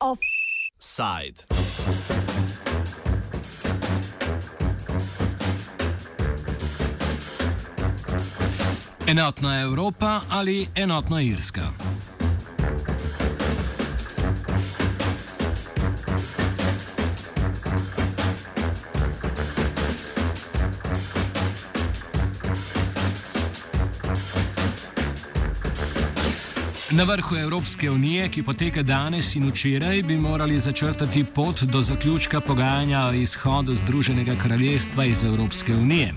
Offside. Enotna Evropa ali enotna Irska? Na vrhu Evropske unije, ki poteka danes in včeraj, bi morali začrtati pot do zaključka pogajanja o izhodu Združenega kraljestva iz Evropske unije.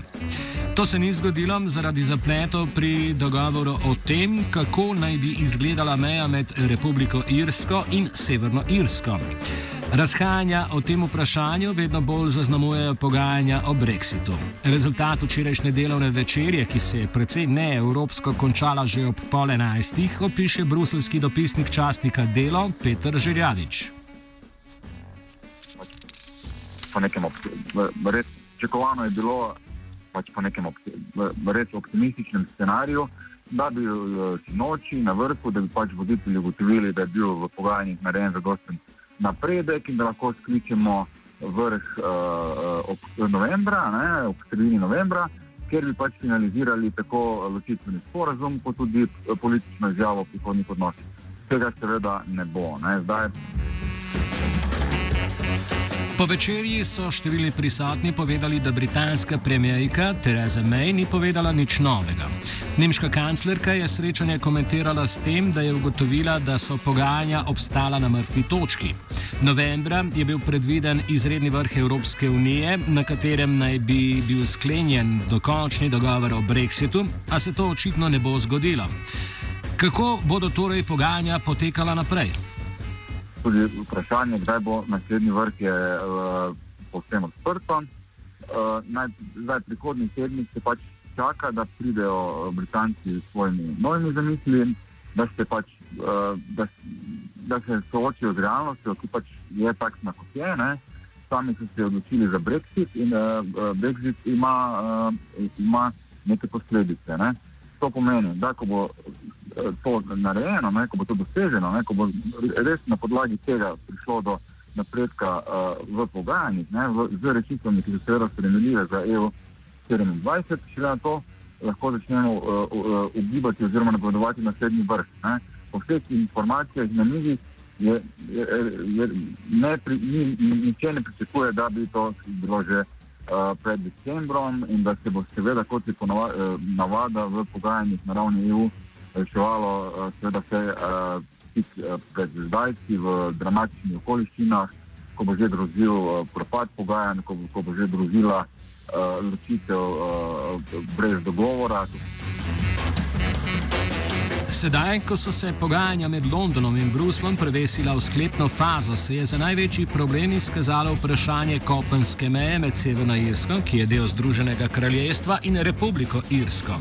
To se ni zgodilo zaradi zapletov pri dogovoru o tem, kako naj bi izgledala meja med Republiko Irsko in Severno Irsko. Razhajanja o tem vprašanju vedno bolj zaznamujejo pogajanja o brexitu. Rezultat včerajšnje delovne večerje, ki se je precej neevropsko končala že ob pol enajstih, opiše bruselski dopisnik časnika Delo Petr Žerjavič. Po nekem čakovano je bilo, pač po nekem res optimističnem scenariju, da bi si noči na vrhu, da bi pač voditelji ugotovili, da je bil v pogajanjih narejen zadosten napredek in da lahko skličemo vrh uh, novembra, ne, ob sredini novembra, kjer bi pač finalizirali tako ločitveni sporazum, kot tudi politično izjavo o prihodnih odnosih. Tega seveda ne bo. Ne. Zdaj, Po večerji so številni prisotni povedali, da britanska premijerka Theresa May ni povedala nič novega. Nemška kanclerka je srečanje komentirala s tem, da je ugotovila, da so pogajanja obstala na mrtvi točki. Novembra je bil predviden izredni vrh Evropske unije, na katerem naj bi bil sklenjen dokončni dogovor o brexitu, a se to očitno ne bo zgodilo. Kako bodo torej pogajanja potekala naprej? tudi vprašanje, kdaj bo naslednji vrh, je uh, povsem odprto. Uh, naj, zdaj, prihodnji tedni se pač čaka, da pridejo Britanci s svojimi novimi zamisli, da se, pač, uh, da, da se soočijo z realnostjo, ki pač je takšna, kot je. Ne? Sami so se odločili za Brexit in uh, Brexit ima, uh, ima neke posledice. Ne? To pomeni, da ko bo to narejeno, ne, ko bo to doseženo, ne, ko bo res na podlagi tega prišlo do napredka uh, v pogajanjih, z rešitvami, ki so seveda spremljive za EU27, še na to lahko začnemo uh, uh, ugibati oziroma napovedovati naslednji vrh. Ne. Po vseh informacijah na mizi je, je, je, ne pri, ni, niče ne pričakuje, da bi to bilo že uh, pred decembrom in da se bo seveda, kot je navada v pogajanjih na ravni EU, reševalo eh, seveda vse uh, tik uh, pred zdajci v dramatičnih okoliščinah, ko bo že grozil uh, propad pogajanj, ko, ko bo že grozila uh, ločitev uh, brez dogovora. Sedaj, ko so se pogajanja med Londonom in Bruslom prevesila v sklepno fazo, se je za največji problem izkazalo vprašanje kopenske meje med Severno Irsko, ki je del Združenega kraljestva, in Republiko Irsko.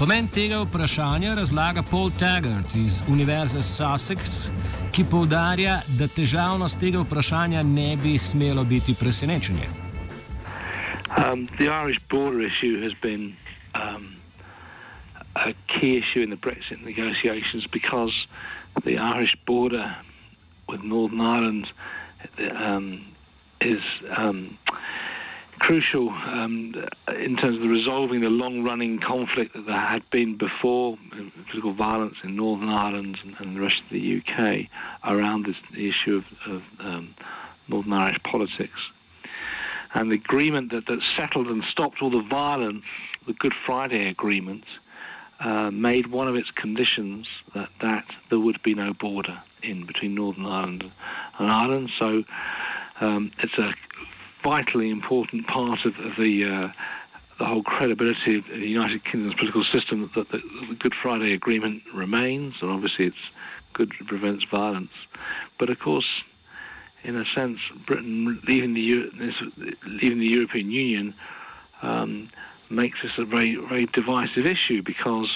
Pomen tega vprašanja razlaga Paul Taggart iz Univerze Sussex, ki poudarja, da težavnost tega vprašanja ne bi smelo biti presenečenje. Um, the Irish border issue has been um, a key issue in the Brexit negotiations because the Irish border with Northern Ireland um, is um, crucial um, in terms of resolving the long-running conflict that there had been before, political violence in Northern Ireland and, and the rest of the UK around this the issue of, of um, Northern Irish politics. And the agreement that, that settled and stopped all the violence, the Good Friday Agreement, uh, made one of its conditions that, that there would be no border in between Northern Ireland and Ireland. So um, it's a vitally important part of, of the uh, the whole credibility of the United Kingdom's political system that the, the, Good Friday Agreement remains, and obviously it's good it prevents violence. But of course, in a sense, Britain leaving the leaving the European Union um, makes this a very very divisive issue because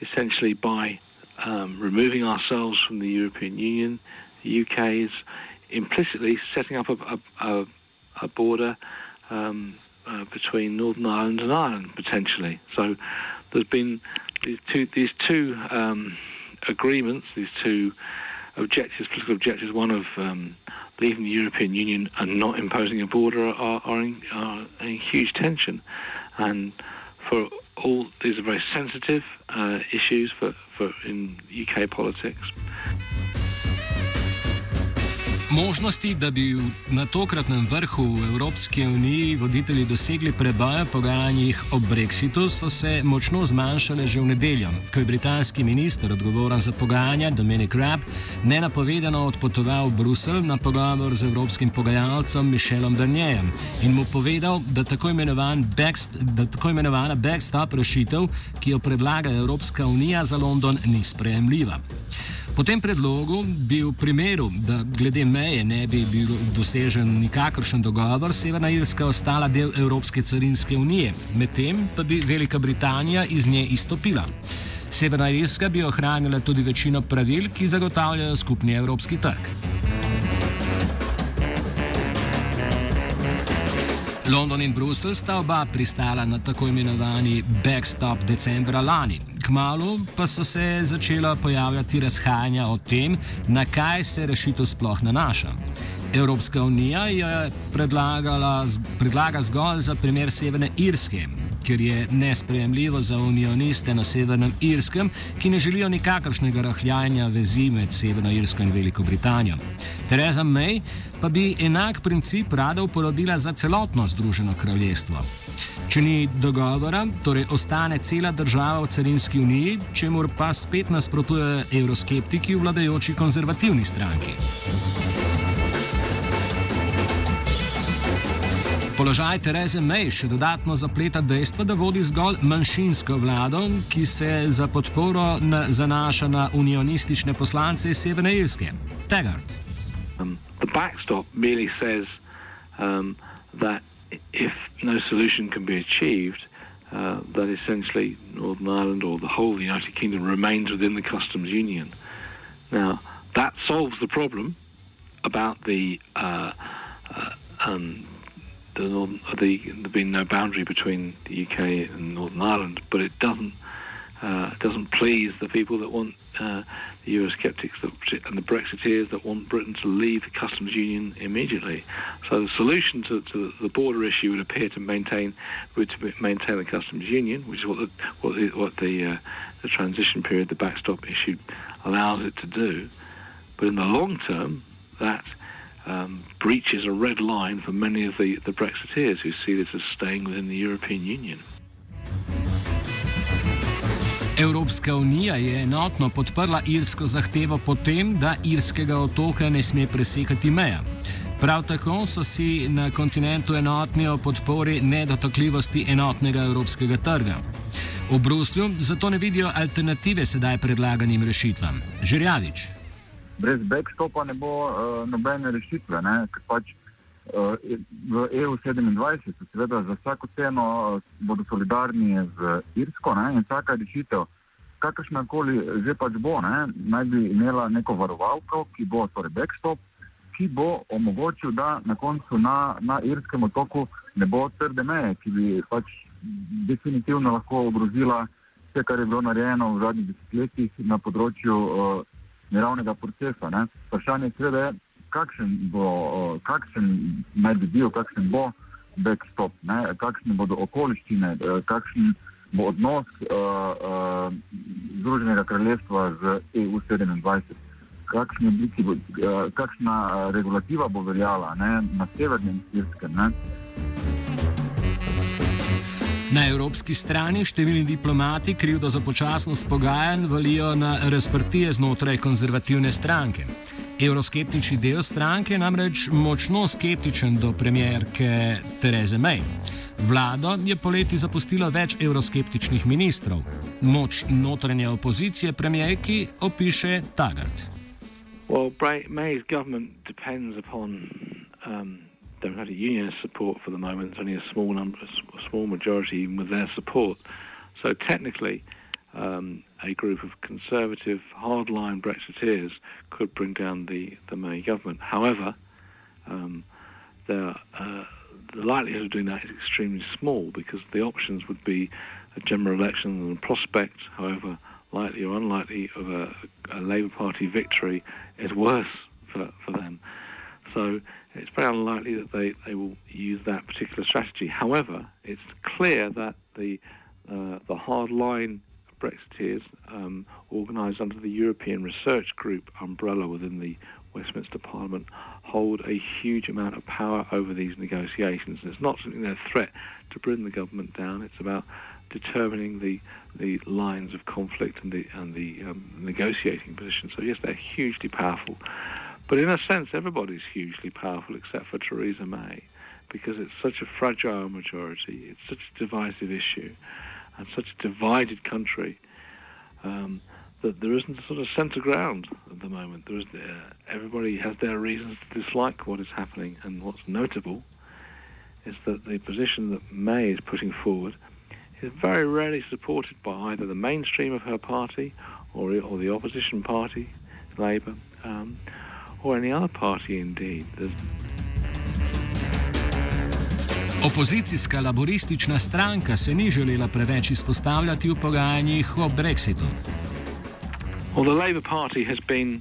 essentially by um, removing ourselves from the European Union, the UK is implicitly setting up a, a, a a border um, uh, between Northern Ireland and Ireland potentially. So there's been these two these two um, agreements, these two objectives, political objectives. One of um, leaving the European Union and not imposing a border are, are, in, are in huge tension, and for all these are very sensitive uh, issues for, for in UK politics. Možnosti, da bi na tokratnem vrhu v Evropski uniji voditelji dosegli preboj v pogajanjih o brexitu, so se močno zmanjšale že v nedeljo, ko je britanski minister odgovoren za pogajanja Dominic Raab nenapovedano odpotoval v Bruselj na pogovor z evropskim pogajalcem Michelom Barnierjem in mu povedal, da tako, imenovan backst, da tako imenovana backstop rešitev, ki jo predlaga Evropska unija za London, ni sprejemljiva. Po tem predlogu bi v primeru, da glede meje ne bi bil dosežen nikakršen dogovor, Severna Irska ostala del Evropske carinske unije, medtem pa bi Velika Britanija iz nje izstopila. Severna Irska bi ohranila tudi večino pravil, ki zagotavljajo skupni evropski trg. London in Bruselj sta oba pristala na tako imenovani backstop decembra lani. Kmalo pa so se začela pojavljati razhajanja o tem, na kaj se rešitev sploh nanaša. Evropska unija je predlaga zgolj za primer Severne Irske, ker je nesprejemljivo za unioniste na Severnem Irskem, ki ne želijo nikakršnega rahljanja vezi med Severno Irsko in Veliko Britanijo. Tereza May pa bi enak princip rada uporabila za celotno Združeno kraljestvo. Če ni dogovora, torej ostane cela država v carinski uniji, čemu pa spet nasprotujejo evroskeptiki v vladajoči konzervativni stranki. Položaj Tereze May še dodatno zapleta dejstvo, da vodi zgolj manjšinsko vlado, ki se za podporo na, zanaša na unionistične poslance iz Severne Irske. Tega. Um, the backstop merely says um, that if no solution can be achieved, uh, that essentially Northern Ireland or the whole United Kingdom remains within the customs union. Now, that solves the problem about the uh, uh, um, the, the there being no boundary between the UK and Northern Ireland, but it doesn't uh, doesn't please the people that want uh, the Eurosceptics and the Brexiteers that want Britain to leave the customs union immediately. So the solution to, to the border issue would appear to maintain would to maintain the customs union, which is what the what the, what the, uh, the transition period, the backstop issue, allows it to do. But in the long term, that um, breaches a red line for many of the, the Brexiteers who see this as staying within the European Union. Evropska unija je enotno podprla irsko zahtevo potem, da irskega otoka ne sme presekati meja. Prav tako so si na kontinentu enotni o podpori nedotakljivosti enotnega evropskega trga. V Bruslju zato ne vidijo alternative sedaj predlaganim rešitvam. Žirjavič brez backstopa ne bo uh, nobene rešitve. Ne? Ker pač uh, v EU27 so seveda za vsako ceno uh, bodo solidarni z Irsko ne? in vsaka rešitev, kakršna koli že pač bo, ne? naj bi imela neko varovalko, ki bo torej backstop, ki bo omogočil, da na koncu na, na Irskem otoku ne bo trde meje, ki bi pač definitivno lahko ogrozila vse, kar je bilo narejeno v zadnjih desetletjih na področju uh, mirovnega procesa. Ne. Vprašanje je, kakšen, bo, kakšen naj bi bil, kakšen bo backstop, ne, kakšne bodo okoliščine, e, kakšen bo odnos uh, uh, Združenega kraljestva z EU27. Kakšne obliki, kakšna regulativa bo veljala ne, na severnem Irskem. Na evropski strani številni diplomati krivdo za počasnost pogajanj valijo na razprtije znotraj konzervativne stranke. Evroskeptični del stranke je namreč močno skeptičen do premjerke Tereze May. Vlado je poleti zapustilo več evroskeptičnih ministrov. Moč notranje opozicije premjerki opiše Taggart. Well, May's government depends upon um, Democratic Union support for the moment. There's only a small number, a small majority even with their support. So technically, um, a group of conservative, hardline Brexiteers could bring down the, the May government. However, um, there, uh, the likelihood of doing that is extremely small because the options would be a general election and the prospect, however likely or unlikely, of a, a Labour Party victory is worse for, for them. So it's unlikely that they, they will use that particular strategy. However, it's clear that the uh, the hard line Brexiteers um, organised under the European Research Group umbrella within the Westminster Parliament hold a huge amount of power over these negotiations. It's not something they're a threat to bring the government down. It's about determining the the lines of conflict and the and the um, negotiating position. So yes, they're hugely powerful. But in a sense, everybody's hugely powerful except for Theresa May, because it's such a fragile majority. It's such a divisive issue, and such a divided country. Um, that there isn't a sort of centre ground at the moment. There is, uh, everybody has their reasons to dislike what is happening, and what's notable is that the position that May is putting forward is very rarely supported by either the mainstream of her party or, or the opposition party, Labour, um, or any other party indeed. There's Opozicijska laboristična stranka se ni želela preveč izpostavljati v pogajanjih o Brexitu. Well, the Labour Party has been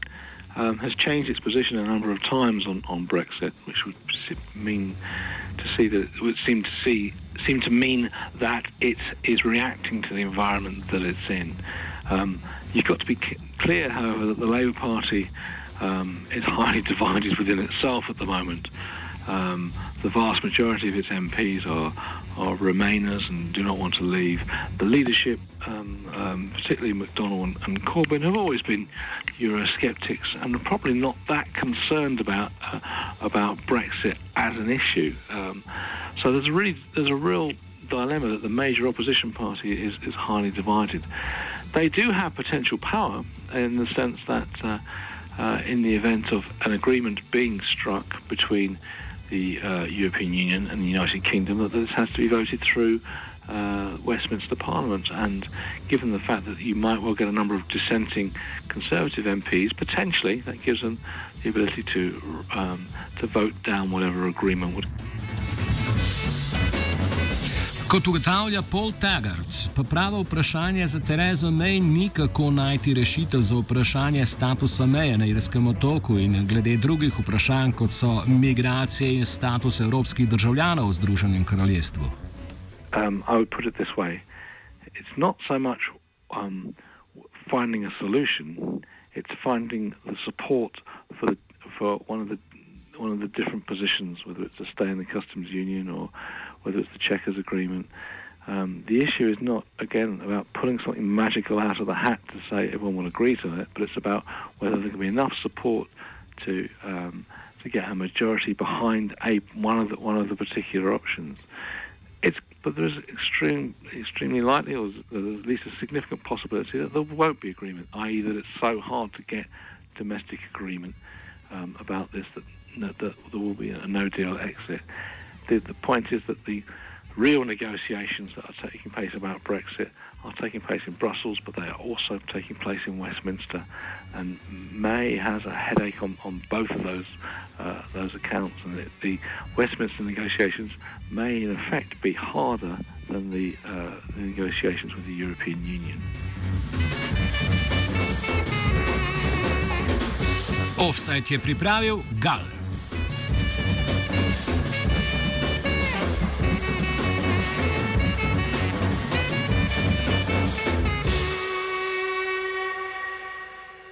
um, has changed its position a number of times on, on Brexit, which would mean to see that would seem to see seem to mean that it is reacting to the environment that it's in. Um, you've got to be clear, however, that the Labour Party um, is highly divided within itself at the moment. Um, the vast majority of its MPs are, are Remainers and do not want to leave. The leadership, um, um, particularly McDonnell and, and, Corbyn, have always been Eurosceptics and are probably not that concerned about uh, about Brexit as an issue. Um, so there's a really there's a real dilemma that the major opposition party is, is highly divided. They do have potential power in the sense that. Uh, uh, in the event of an agreement being struck between the uh, European Union and the United Kingdom that this has to be voted through uh, Westminster Parliament. And given the fact that you might well get a number of dissenting Conservative MPs, potentially that gives them the ability to um, to vote down whatever agreement would. Kot ugotavlja Paul Taggart, pa pravo vprašanje za Terezo May ni kako najti rešitev za vprašanje statusa meje na Irskem otoku in glede drugih vprašanj, kot so migracije in status evropskih državljanov v Združenem kraljestvu. Um, I would put it this way. It's not so much um, finding a solution, it's finding the support for, the, for one of the one of the different positions, whether it's to stay in the customs union or whether it's the Chequers agreement. Um, the issue is not, again, about pulling something magical out of the hat to say everyone will agree to it, but it's about whether there can be enough support to um, to get a majority behind a one of the one of the particular options. It's but there is extreme, extremely likely, or there's at least a significant possibility that there won't be agreement, i.e. that it's so hard to get domestic agreement um, about this that that, there will be a no-deal exit. The, the point is that the real negotiations that are taking place about Brexit are taking place in Brussels, but they are also taking place in Westminster. And May has a headache on, on both of those uh, those accounts. And the, the, Westminster negotiations may, in effect, be harder than the, uh, the negotiations with the European Union. Offside je pripravil Gal.